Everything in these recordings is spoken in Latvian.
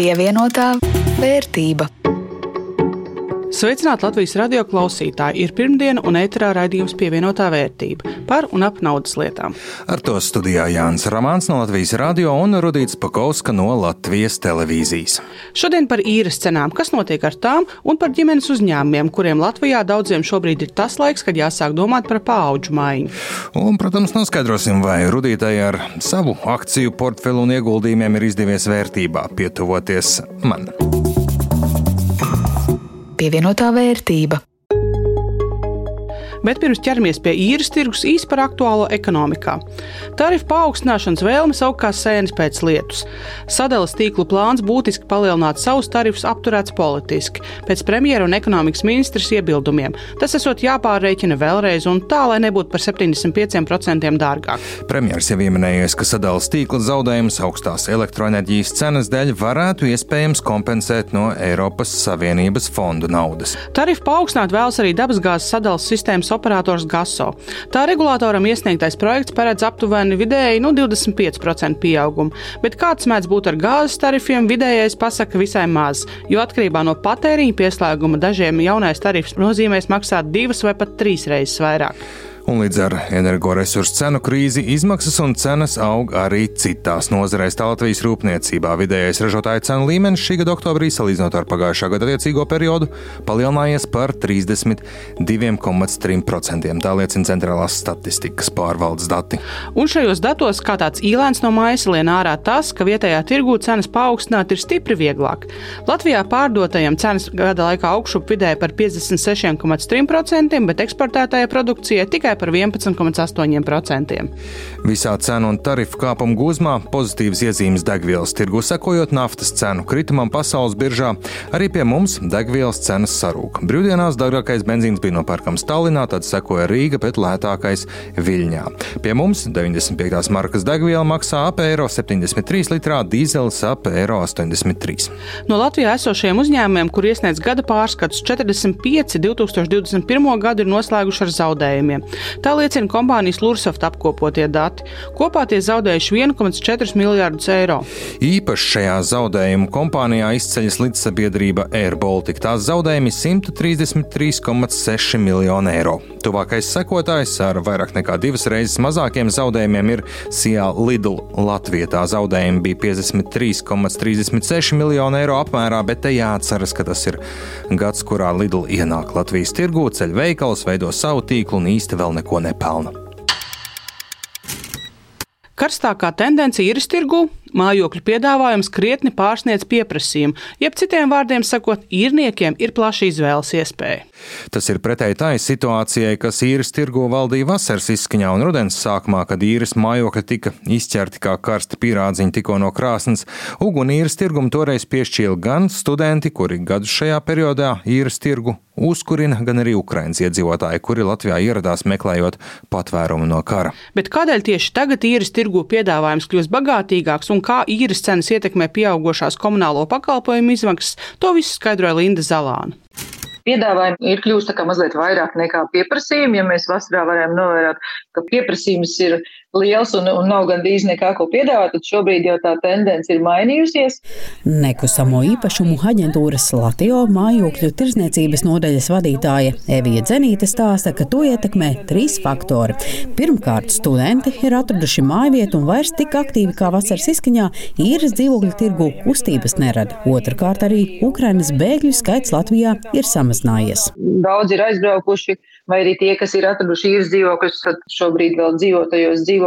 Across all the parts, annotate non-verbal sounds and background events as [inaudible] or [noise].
Pievienotā vērtība. Sveicināti Latvijas radio klausītāji! Ir pirmdiena un ēterā raidījums pievienotā vērtība par un ap naudas lietām. Ar to studijā Jānis Ramāns no Latvijas radio un Rudīts Pakauska no Latvijas televīzijas. Šodien par īres cenām, kas notiek ar tām un par ģimenes uzņēmumiem, kuriem Latvijā daudziem šobrīd ir tas laiks, kad jāsāk domāt par paauģu maiņu. Un, protams, noskaidrosim, vai Rudītai ar savu akciju portfeli un ieguldījumiem ir izdevies vērtībā pietuvoties man pievienotā vērtība. Bet pirms ķeramies pie īres tirgus īsi par aktuālo ekonomikā. Tarifu paaugstināšanas vēlme savukārt sēnes pēc lietus. Sadales tīklu plāns būtiski palielināt savus tarifus apturēts politiski, pēc premjera un ekonomikas ministrs iebildumiem. Tas esot jāpārreikina vēlreiz un tā, lai nebūtu par 75% dārgāk. Premjeras jau ieminējies, ka sadales tīkla zaudējumus augstās elektroenerģijas cenas dēļ varētu iespējams kompensēt no Eiropas Savienības fondu naudas. Tarifu paaugstināt vēlas arī dabasgāzes sadales sistēmas tirgus operators GASO. Tā regulātoram iesniegtais projekts paredz aptuveni vidēji nu, 25% pieaugumu, bet kāds mēdz būt ar gāzes tarifiem, vidējais pasaka visai maz, jo atkarībā no patēriņa pieslēguma dažiem jaunais tarifs nozīmēs maksāt divas vai pat trīs reizes vairāk un līdz ar energoresursu cenu krīzi izmaksas un cenas aug arī citās nozarēs. Latvijas rūpniecībā vidējais ražotāja cenu līmenis šī gada oktobrī, salīdzinot ar pagājušā gada attiecīgo periodu, palielinājies par 32,3%. Tā liecina centrālās statistikas pārvaldes dati. Un šajos datos, kā tāds īlēns no mājas, lien ārā tas, ka vietējā tirgū cenas paaugstināt ir stipri vieglāk. Latvijā pārdotajam cenas gada laikā augšup vidēji par 56,3%, bet eksportētājai produkcijai tikai par 11,8%. Visā cenu un tarifu kāpuma gūzmā pozitīvas iezīmes degvielas tirgu sekojot naftas cenu kritumam pasaules biržā. Arī pie mums degvielas cenas sarūk. Brīvdienās dārgākais benzīns bija nopērkams Tallinā, tad sekoja Rīga, bet lētākais Viļņā. Pie mums 95. markas degviela maksā ap eiro 73 litrā, dīzelis ap eiro 83. No Latvijā esošiem uzņēmumiem, kur iesniedz gada pārskats, 45 2021. gadu ir noslēguši ar zaudējumiem. Tā liecina kompānijas Lursoft apkopotie dati. Kopā tie zaudējuši 1,4 miljardus eiro. Īpaši šajā zaudējumu kompānijā izceļas līdzsabiedrība Air Baltica. Tās zaudējumi 133,6 miljoni eiro. Tuvākais sekotājs ar vairāk nekā divas reizes mazākiem zaudējumiem ir Sijā Lidl. Latvijā tā zaudējumi bija 53,36 miljoni eiro apmērā, bet te jāatceras, ka tas ir gads, kurā Lidl ienāk Latvijas tirgū, ceļ veikals, veido savu tīklu un īsti vēl neko nepelna. Karstākā tendence ir tirgu Mājokļu piedāvājums krietni pārsniedz pieprasījumu, jeb citiem vārdiem sakot, īrniekiem ir plaša izvēles iespēja. Tas ir pretēji tai situācijai, kas īres tirgo valdīja vasaras izskaņā un rudens sākumā, kad īres mājokļi tika izķerti kā karsti pīrādziņi tikko no krāsnes. Uguni īres tirgumu toreiz piešķīla gan studenti, kuri gadus šajā periodā īres tirgu uzkurina, gan arī Ukraiņas iedzīvotāji, kuri Latvijā ieradās meklējot patvērumu no kara. Bet kādēļ tieši tagad īres tirgu piedāvājums kļūst bagātīgāks un un kā īres cenas ietekmē pieaugušās komunālo pakalpojumu izmaksas, to visu skaidroja Linda Zalāna. Piedāvājumi ir kā mazliet vairāk nekā pieprasījumi. Ja mēs vasarā varējām novērot, ka pieprasījums ir liels un, un nav gandrīz nekā, ko piedāvāt, tad šobrīd jau tā tendence ir mainījusies. Nekustamo īpašumu aģentūras Latio mājokļu tirzniecības nodaļas vadītāja Evija Dzenīte stāsta, ka to ietekmē trīs faktori. Pirmkārt, studenti ir atraduši mājvietu un vairs tik aktīvi kā vasaras izskaņā īres dzīvokļu tirgu kustības nerada. Otrakārt, arī Ukrainas bēgļu skaits Latvijā ir samazinājies. Daudz ir aizbraukuši vai arī tie, kas ir atraduši īres dzīvokļus, tad šobrīd vēl dzīvo tajos dzīvokļos.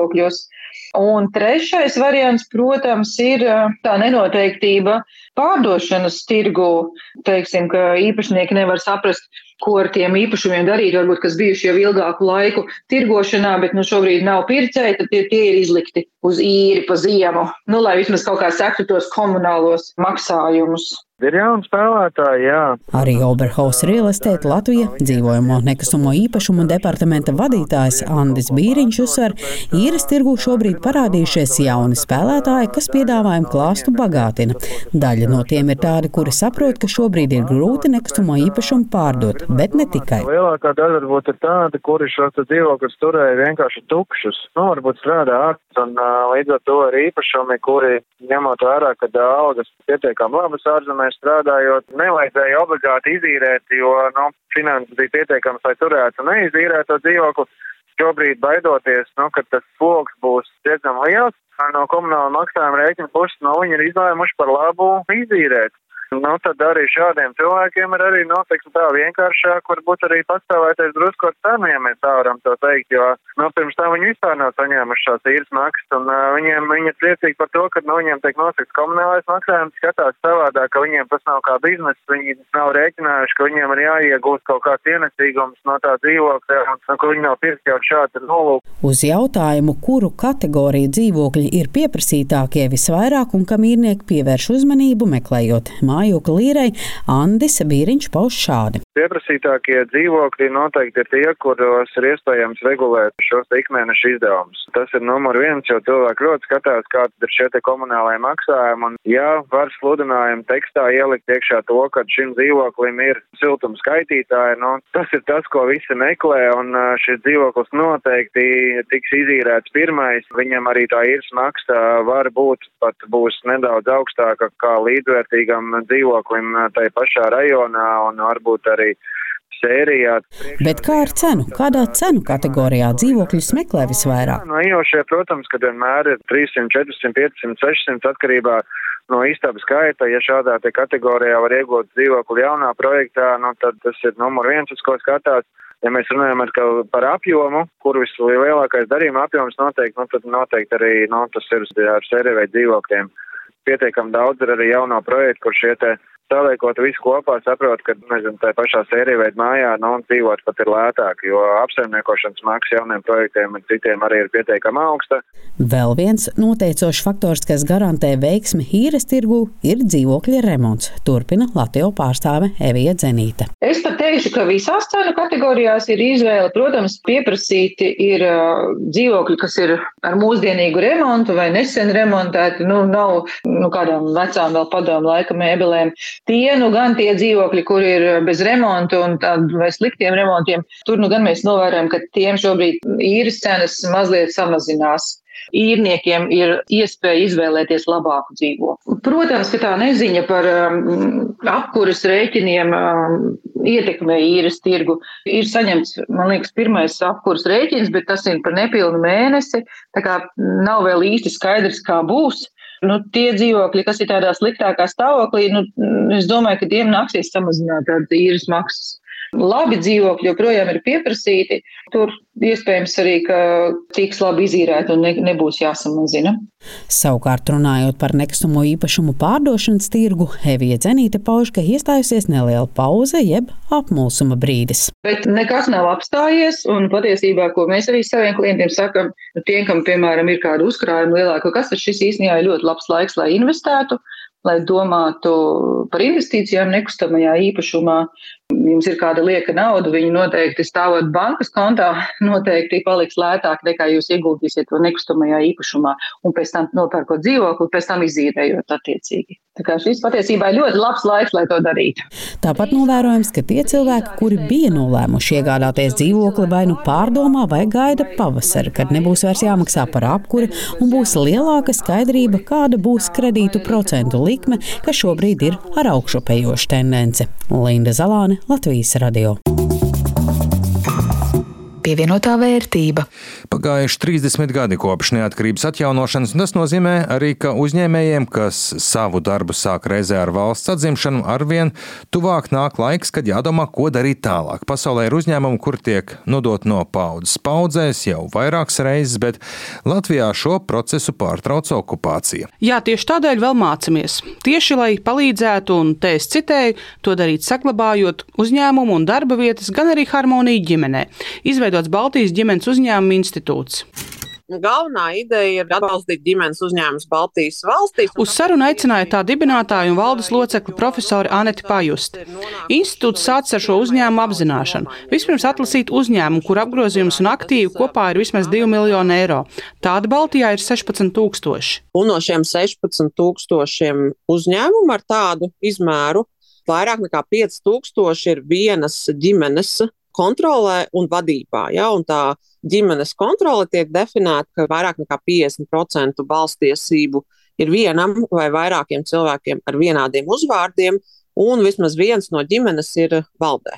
Un trešais variants, protams, ir tā nenoteiktība pārdošanas tirgu. Teiksim, ka īpašnieki nevar saprast, ko ar tiem īpašumiem darīt, varbūt kas bijuši jau ilgāku laiku tirgošanā, bet nu šobrīd nav pircēji, tad tie, tie ir izlikti uz īri pa ziemu, nu, lai vismaz kaut kā sektu tos komunālos maksājumus. Ir jauni spēlētāji, jā. Arī Oberhaus Real Estate Latvija dzīvojamo nekustamo īpašumu departamenta vadītājs Andis Bīriņš uzsver, īres tirgu šobrīd parādījušies jauni spēlētāji, kas piedāvājumu klāstu bagātina. Daļa no tiem ir tādi, kuri saprot, ka šobrīd ir grūti nekustamo īpašumu pārdot, bet ne tikai. Lielākā daļa varbūt ir tāda, kuri šos dzīvokļus turēja vienkārši tukšus. Nu, varbūt strādā ārsts un līdz ar to ir īpašumi, kuri ņemot vērā, ka algas pietiekami labas ārzemēs strādājot, nevajadzēja obligāti izīrēt, jo, nu, finanses bija pietiekams, lai turētu neizīrēt to dzīvokli. Šobrīd baidoties, nu, ka tas sloks būs diezgan liels, no komunāla maksājuma rēķina puses, no viņi ir izlēmuši par labu izīrēt. Nu, tad arī šādiem cilvēkiem ir arī, nu, teiksim tā, vienkāršāk varbūt arī pastāvēties drusku ar cenu, ja mēs tā varam to teikt, jo, nu, pirms tam viņi vispār nav saņēmuši šās īres maksas, un uh, viņiem, viņi ir priecīgi par to, ka, nu, viņiem tiek nosakts komunālais maksājums, skatās savādāk, ka viņiem tas nav kā bizness, viņi nav rēķinājuši, ka viņiem ir jāiegūst kaut kāds ienesīgums no tā dzīvokļa, un, un ka viņi nav pirkti jau šādi nolūki. Uz jautājumu, kuru kategoriju dzīvokļi ir pieprasītākie visvairāk un kam īrnieki pievērš uzmanību meklējot māju mājokļa līrei, Andis Bīriņš pauž šādi. Pieprasītākie dzīvokļi noteikti ir tie, kuros ir iespējams regulēt šos ikmēneša izdevumus. Tas ir numur viens, jo cilvēki ļoti skatās, kāda ir šie komunālajie maksājumi. Un, ja var sludinājumu tekstā ielikt iekšā to, ka šim dzīvoklim ir siltuma skaitītāji, nu, tas ir tas, ko visi meklē, un šis dzīvoklis noteikti tiks izīrēts pirmais. Viņam arī tā īres maksa var būt pat būs nedaudz augstāka kā līdzvērtīgam dzīvoklim tai pašā rajonā un varbūt arī sērijā. Bet kā ar cenu? Kādā cenu kategorijā dzīvokļus meklē visvairāk? No iejošie, protams, ka vienmēr ir 300, 400, 500, 600 atkarībā no istabas skaita. Ja šādā kategorijā var iegūt dzīvokli jaunā projektā, nu, tad tas ir numur viens, uz ko skatās. Ja mēs runājam par apjomu, kur vislielākais darījuma apjoms noteikti, nu, tad noteikti arī nu, tas ir ar sērijveida dzīvokļiem. Pietiekami daudz ir arī jauno projektu, kur šie te saliekot visu kopā, saprot, ka, nezinu, tā pašā sērija veida mājā, nu, dzīvot pat ir lētāk, jo apsaimniekošanas maksa jauniem projektiem un citiem arī ir pietiekami augsta. Vēl viens noteicošs faktors, kas garantē veiksmi īres tirgu, ir dzīvokļa remonts. Turpina Latvijas pārstāve Evija Zenīte. Es pat teikšu, ka visās cenu kategorijās ir izvēle. Protams, pieprasīti ir dzīvokļi, kas ir ar mūsdienīgu remontu vai nesen remontēti, nu, nav nu, kādām vecām vēl padomu laika mēbelēm. Tie nu gan tie dzīvokļi, kur ir bez remonta un vai sliktiem remontiem, tur nu gan mēs novērojam, ka tiem šobrīd īres cenas mazliet samazinās īrniekiem ir iespēja izvēlēties labāku dzīvokli. Protams, ka tā neziņa par um, apkuras rēķiniem um, ietekmē īres tirgu. Ir saņemts, man liekas, pirmais apkuras rēķins, bet tas ir par nepilnu mēnesi. Tā kā nav vēl īsti skaidrs, kā būs. Nu, tie dzīvokļi, kas ir tādā sliktākā stāvoklī, nu, es domāju, ka tiem nāksies samazināt tādas īres maksas. Labi dzīvokļi joprojām ir pieprasīti. Tur iespējams arī, ka tiks labi izīrēti un ne, nebūs jāsamazina. Savukārt, runājot par nekustamo īpašumu pārdošanas tirgu, Evija Zenīte pauž, ka iestājusies neliela pauze jeb apmulsuma brīdis. Bet nekas nav apstājies, un patiesībā, ko mēs arī saviem klientiem sakam, nu, tiem, kam, piemēram, ir kāda uzkrājuma lielāka, kas tas šis īstenībā ir ļoti labs laiks, lai investētu lai domātu par investīcijām nekustamajā īpašumā. Jums ir kāda lieka nauda, viņi noteikti stāvot bankas kontā, [laughs] noteikti paliks lētāk nekā jūs ieguldīsiet to nekustamajā īpašumā un pēc tam nopērkot dzīvokli, pēc tam izīrējot attiecīgi. Tā kā šis patiesībā ir ļoti labs laiks, lai to darītu. Tāpat novērojams, ka tie cilvēki, kuri bija nolēmuši iegādāties dzīvokli, vai nu pārdomā, vai gaida pavasari, kad nebūs vairs jāmaksā par apkuri un būs lielāka skaidrība, kāda būs kredītu procentu likme, kas šobrīd ir ar augšupējošu tendenci. Linda Zalāne, Latvijas radio pievienotā vērtība. Pagājuši 30 gadi kopš neatkarības atjaunošanas, un tas nozīmē arī, ka uzņēmējiem, kas savu darbu sāk reizē ar valsts atzimšanu, arvien tuvāk nāk laiks, kad jādomā, ko darīt tālāk. Pasaulē ir uzņēmumi, kur tiek nodot no paudzes paudzēs jau vairākas reizes, bet Latvijā šo procesu pārtrauc okupācija. Jā, tieši tādēļ vēl mācāmies. Tieši lai palīdzētu, un te es citēju, to darīt saglabājot uzņēmumu un darba vietas, gan arī harmoniju ģimenē. Izveidot izveidots Baltijas ģimenes uzņēmuma institūts. Galvenā ideja ir atbalstīt ģimenes uzņēmumus Baltijas valstīs. Uz sarunu aicināja tā dibinātāja un valdes locekli profesori Aneti Pajusti. Institūts sācis ar šo uzņēmumu apzināšanu. Vispirms atlasīt uzņēmumu, kur apgrozījums un aktīvi kopā ir vismaz 2 miljoni eiro. Tāda Baltijā ir 16 tūkstoši. Un no šiem 16 tūkstošiem uzņēmumu ar tādu izmēru vairāk nekā 5000 ir vienas ģimenes kontrolē un vadībā. Ja? Un tā ģimenes kontrole tiek definēta, ka vairāk nekā 50% balstiesību ir vienam vai vairākiem cilvēkiem ar vienādiem uzvārdiem, un vismaz viens no ģimenes ir valdē.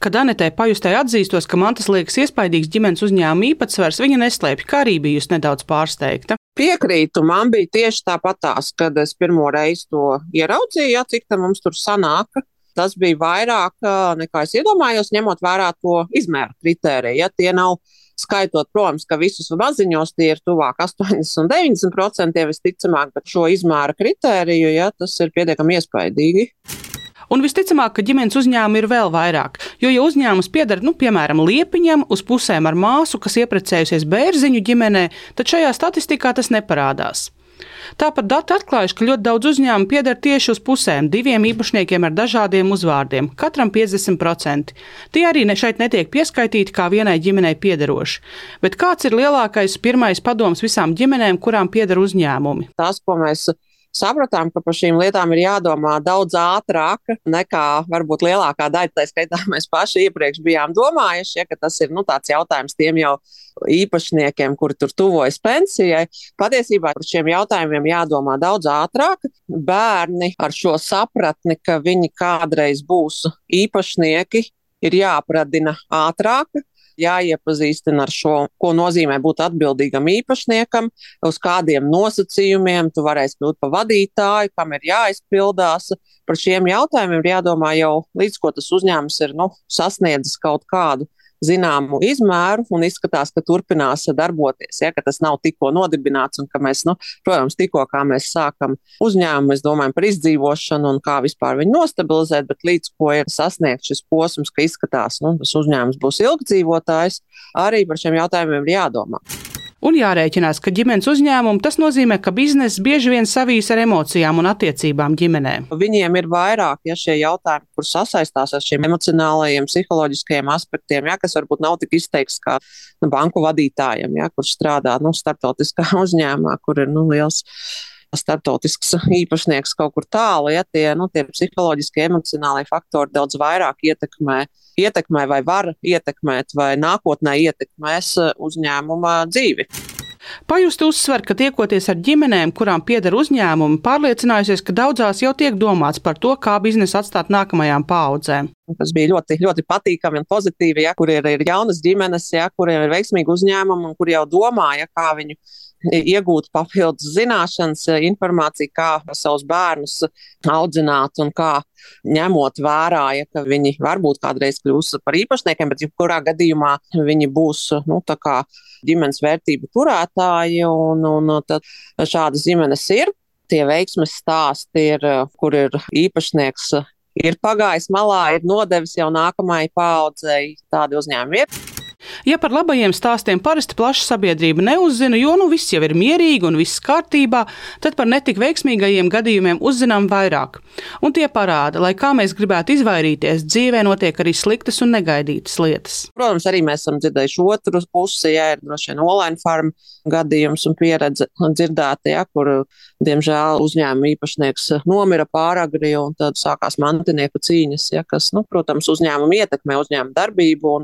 Kad Anetē pajustai atzīstos, ka man tas liekas iespaidīgs ģimenes uzņēmuma īpatsvars, viņa neslēpj, kā arī bijusi nedaudz pārsteigta. Piekrītu, man bija tieši tāpatās, kad es pirmo reizi to ieraudzīju, ja, cik tā mums tur sanāka. Tas bija vairāk nekā es iedomājos, ņemot vērā to izmēru kritēriju. Ja tie nav skaitot, protams, ka visus maziņos tie ir tuvāk 80 un 90% visticamāk, bet šo izmēra kritēriju, ja tas ir pietiekami iespaidīgi. Un visticamāk, ka ģimenes uzņēmumi ir vēl vairāk. Jo, ja uzņēmums pieder, nu, piemēram, liepiņam, uz pusēm ar māsu, kas iepriecējusies bērziņu ģimenē, tad šajā statistikā tas neparādās. Tāpat dati atklājuši, ka ļoti daudz uzņēmumu pieder tieši uz pusēm, diviem īpašniekiem ar dažādiem uzvārdiem, katram 50%. Tie arī ne šeit netiek pieskaitīti kā vienai ģimenei piederoši. Bet kāds ir lielākais pirmais padoms visām ģimenēm, kurām pieder uzņēmumi? Tas, ko mēs sapratām, ka par šīm lietām ir jādomā daudz ātrāk nekā varbūt lielākā daļa, tā skaitā [laughs] mēs paši iepriekš bijām domājuši, ja, ka tas ir nu, tāds jautājums tiem jau īpašniekiem, kuri tur tuvojas pensijai. Patiesībā par šiem jautājumiem jādomā daudz ātrāk. Bērni ar šo sapratni, ka viņi kādreiz būs īpašnieki, ir jāapradina ātrāk, jāiepazīstina ar šo, ko nozīmē būt atbildīgam īpašniekam, uz kādiem nosacījumiem tu varēsi kļūt par vadītāju, kam ir jāizpildās. Par šiem jautājumiem ir jādomā jau līdz ko tas uzņēmums ir nu, sasniedzis kaut kādu zināmu izmēru un izskatās, ka turpinās darboties. Ja, ka tas nav tikko nodibināts un ka mēs, nu, protams, tikko kā mēs sākam uzņēmumu, mēs domājam par izdzīvošanu un kā vispār viņu nostabilizēt, bet līdz ko ir sasniegts šis posms, ka izskatās, ka nu, tas uzņēmums būs ilgdzīvotājs, arī par šiem jautājumiem ir jādomā. Un jārēķinās, ka ģimenes uzņēmumu tas nozīmē, ka biznesa bieži vien savīs ar emocijām un attiecībām ģimenē. Viņiem ir vairāk ja, šie jautājumi, kur sasaistās ar šiem emocionālajiem, psiholoģiskajiem aspektiem, ja, kas varbūt nav tik izteikts kā nu, banku vadītājiem, ja, kurš strādā nu, starptautiskā [laughs] uzņēmumā, kur ir nu, liels starptautisks īpašnieks kaut kur tālu, ja tie, nu, tie psiholoģiskie, emocionālie faktori daudz vairāk ietekmē, ietekmē vai var ietekmēt, vai nākotnē ietekmēs uh, uzņēmuma dzīvi. Pajusti uzsver, ka tiekoties ar ģimenēm, kurām pieder uzņēmumi, pārliecinājusies, ka daudzās jau tiek domāts par to, kā biznesu atstāt nākamajām paudzēm. Tas bija ļoti, ļoti patīkami un pozitīvi, ja kur ir, ir jaunas ģimenes, ja kuriem ir veiksmīgi uzņēmumi un kur jau domā, ja, kā viņu iegūt papildus zināšanas, eh, informāciju, kā savus bērnus audzināt un kā ņemot vērā, ja viņi varbūt kādreiz kļūs par īpašniekiem, bet jebkurā gadījumā viņi būs nu, ģimenes vērtību turētāji, un, un šādas ģimenes ir. Tie veiksmes stāsti ir, kur ir īpašnieks ir pagājis malā, ir nodevis jau nākamajai paudzei. Tādi uzņēmumi ir. Ja par labajiem stāstiem parasti plaša sabiedrība neuzzina, jo nu viss jau ir mierīgi un viss kārtībā, tad par netik veiksmīgajiem gadījumiem uzzinām vairāk. Un tie parāda, lai kā mēs gribētu izvairīties, dzīvē notiek arī sliktas un negaidītas lietas. Protams, arī mēs esam dzirdējuši otru pusi, ja ir droši vien online farm gadījums un pieredze dzirdēta, ja, kur, diemžēl, uzņēmuma īpašnieks nomira pāragri un tad sākās mantinieku cīņas, ja, kas, nu, protams, uzņēmumu ietekmē uzņēmuma darbību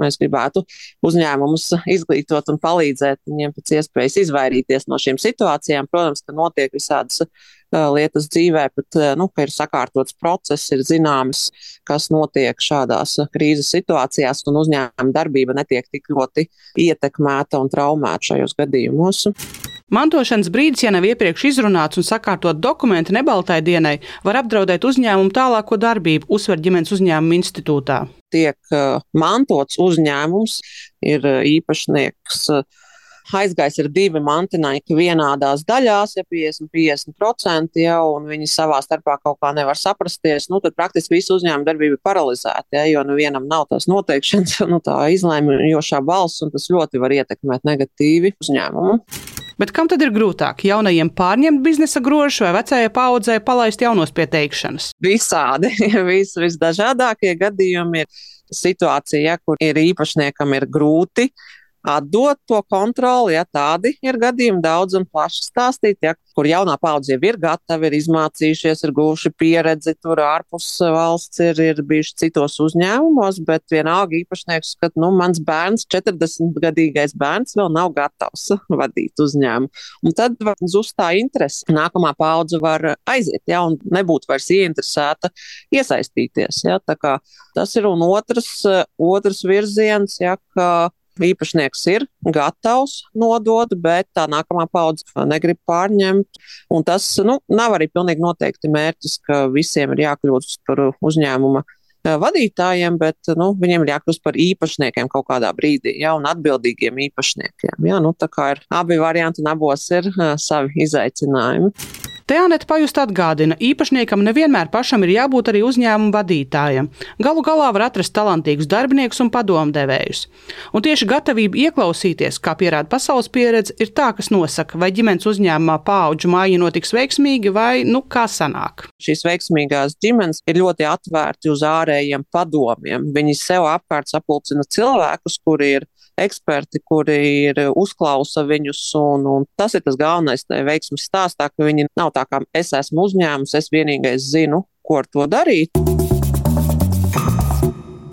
mēs gribētu uzņēmumus izglītot un palīdzēt viņiem pēc iespējas izvairīties no šīm situācijām. Protams, ka notiek visādas lietas dzīvē, bet nu, ir sakārtots process, ir zināms, kas notiek šādās krīzes situācijās, un uzņēmuma darbība netiek tik ļoti ietekmēta un traumēta šajos gadījumos. Mantošanas brīdis, ja nav iepriekš izrunāts un sakārtot dokumenti nebaltai dienai, var apdraudēt uzņēmumu tālāko darbību, uzsver ģimenes uzņēmuma institūtā. Tiek uh, mantots uzņēmums, ir uh, īpašnieks. Uh, aizgājis ir divi mantinieki vienādās daļās, ja 50-50%, ja, un viņi savā starpā kaut kā nevar saprasties, nu, tad praktiski visu uzņēmumu darbību ir paralizēta, ja, jo nu vienam nav tās noteikšanas, [laughs] nu, tā izlēmjošā balss, un tas ļoti var ietekmēt negatīvi uzņēmumu. Bet kam tad ir grūtāk? Jaunajiem pārņemt biznesa grožus vai vecajai paudzei palaist jaunos pieteikšanas? Visādi, [laughs] vis, visdažādākie gadījumi ir situācija, kur ir īpašniekam ir grūti atdot to kontroli, ja tādi ir gadījumi daudz un plaši stāstīt, ja, kur jaunā paudze jau ir gatava, ir izmācījušies, ir guvuši pieredzi, tur ārpus valsts ir, ir bijuši citos uzņēmumos, bet vienalga īpašnieks skat, nu, mans bērns, 40-gadīgais bērns, vēl nav gatavs [laughs] vadīt uzņēmumu. Un tad zust tā interese. Nākamā paudze var aiziet, ja, un nebūt vairs ieinteresēta iesaistīties. Ja, tas ir un otrs, otrs virziens, ja, ka īpašnieks ir gatavs nodot, bet tā nākamā paudze negrib pārņemt. Un tas nu, nav arī pilnīgi noteikti mērķis, ka visiem ir jākļūst par uzņēmuma eh, vadītājiem, bet nu, viņiem ir jākļūst par īpašniekiem kaut kādā brīdī, ja, un atbildīgiem īpašniekiem. Ja, nu, tā kā ir abi varianti, un abos ir uh, savi izaicinājumi. Te Anita Pajusta atgādina, īpašniekam nevienmēr pašam ir jābūt arī uzņēmuma vadītājam. Galu galā var atrast talantīgus darbiniekus un padomdevējus. Un tieši gatavība ieklausīties, kā pierāda pasaules pieredze, ir tā, kas nosaka, vai ģimenes uzņēmumā paudžu māja notiks veiksmīgi vai nu kā sanāk. Šīs veiksmīgās ģimenes ir ļoti atvērti uz ārējiem padomiem. Viņi sev apkārt sapulcina cilvēkus, kuri ir eksperti, kuri ir uzklausa viņus. Un, un tas ir tas galvenais veiksmes stāstā, ka viņi nav tā kā es esmu uzņēmums, es vienīgais zinu, ko ar to darīt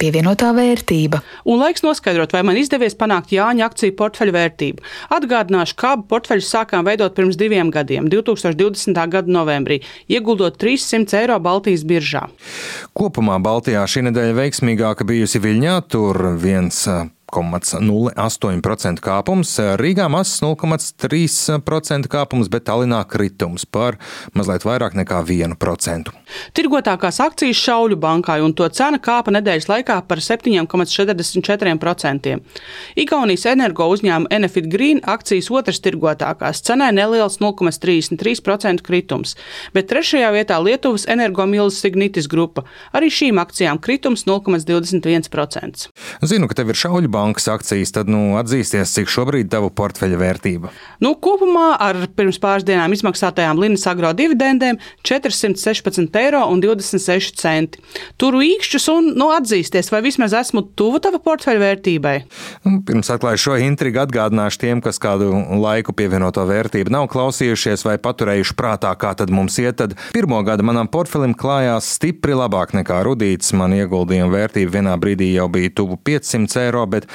pievienotā vērtība. Un laiks noskaidrot, vai man izdevies panākt Jāņa akciju portfeļu vērtību. Atgādināšu, ka abu portfeļus sākām veidot pirms diviem gadiem, 2020. gada novembrī, ieguldot 300 eiro Baltijas biržā. Kopumā Baltijā šī nedēļa veiksmīgāka bijusi Viļņā, tur viens 0,08% kāpums, Rīgā mazs 0,3% kāpums, bet Tallinā kritums par mazliet vairāk nekā 1%. Tirgotākās akcijas Šauļu bankai un to cena kāpa nedēļas laikā par 7,44%. Igaunijas energo uzņēmuma Enefit Green akcijas otras tirgotākās cenai neliels 0,33% kritums, bet trešajā vietā Lietuvas energomīlas Signitis grupa. Arī šīm akcijām kritums 0,21%. Zinu, ka tev ir Šauļu banka bankas akcijas, tad nu, atzīsties, cik šobrīd tavu portfeļa vērtība? Nu, kopumā ar pirms pāris dienām izmaksātajām Linas agro dividendēm 416,26 eiro. Turu īkšķus un nu, atzīsties, vai vismaz esmu tuvu tava portfeļa vērtībai. Nu, pirms atklāju šo intrigu, atgādināšu tiem, kas kādu laiku pievienoto vērtību nav klausījušies vai paturējuši prātā, kā tad mums iet. Tad pirmo gadu manam portfelim klājās stipri labāk nekā rudīts. Man ieguldījuma vērtība vienā brīdī jau bija tuvu 500 eiro, bet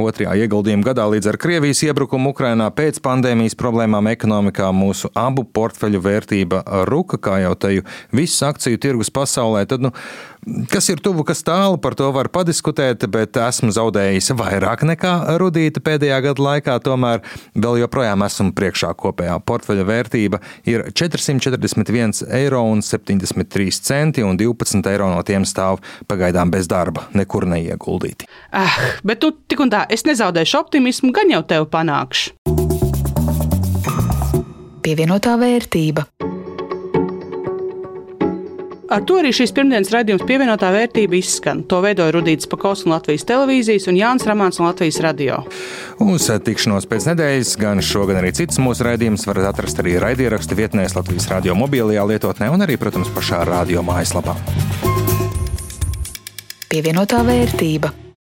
Otrajā ieguldījuma gadā līdz ar Krievijas iebrukumu Ukrainā pēc pandēmijas problēmām ekonomikā mūsu abu portfeļu vērtība ruka, kā jau teju, visu akciju tirgus pasaulē. Tad, nu, Kas ir tuvu, kas tālu, par to var padiskutēt, bet esmu zaudējis vairāk nekā rudīta pēdējā gada laikā. Tomēr vēl joprojām esmu priekšā kopējā portfeļa vērtība ir 441,73 eiro, un 12 eiro no tiem stāv pagaidām bez darba, nekur neieguldīti. Ah, bet tu tik un tā, es nezaudēšu optimismu, gan jau tevi panākšu. Pievienotā vērtība. Ar to arī šīs pirmdienas raidījums pievienotā vērtība izskan. To veidoja Rudīts Pakauts no Latvijas televīzijas un Jānis Ramāns no Latvijas radio. Uz tikšanos pēc nedēļas, gan šo, gan arī citas mūsu raidījumus varat atrast arī raidierakstu vietnēs Latvijas radio mobilajā lietotnē un arī, protams, pašā radio mājaslapā. Pievienotā vērtība.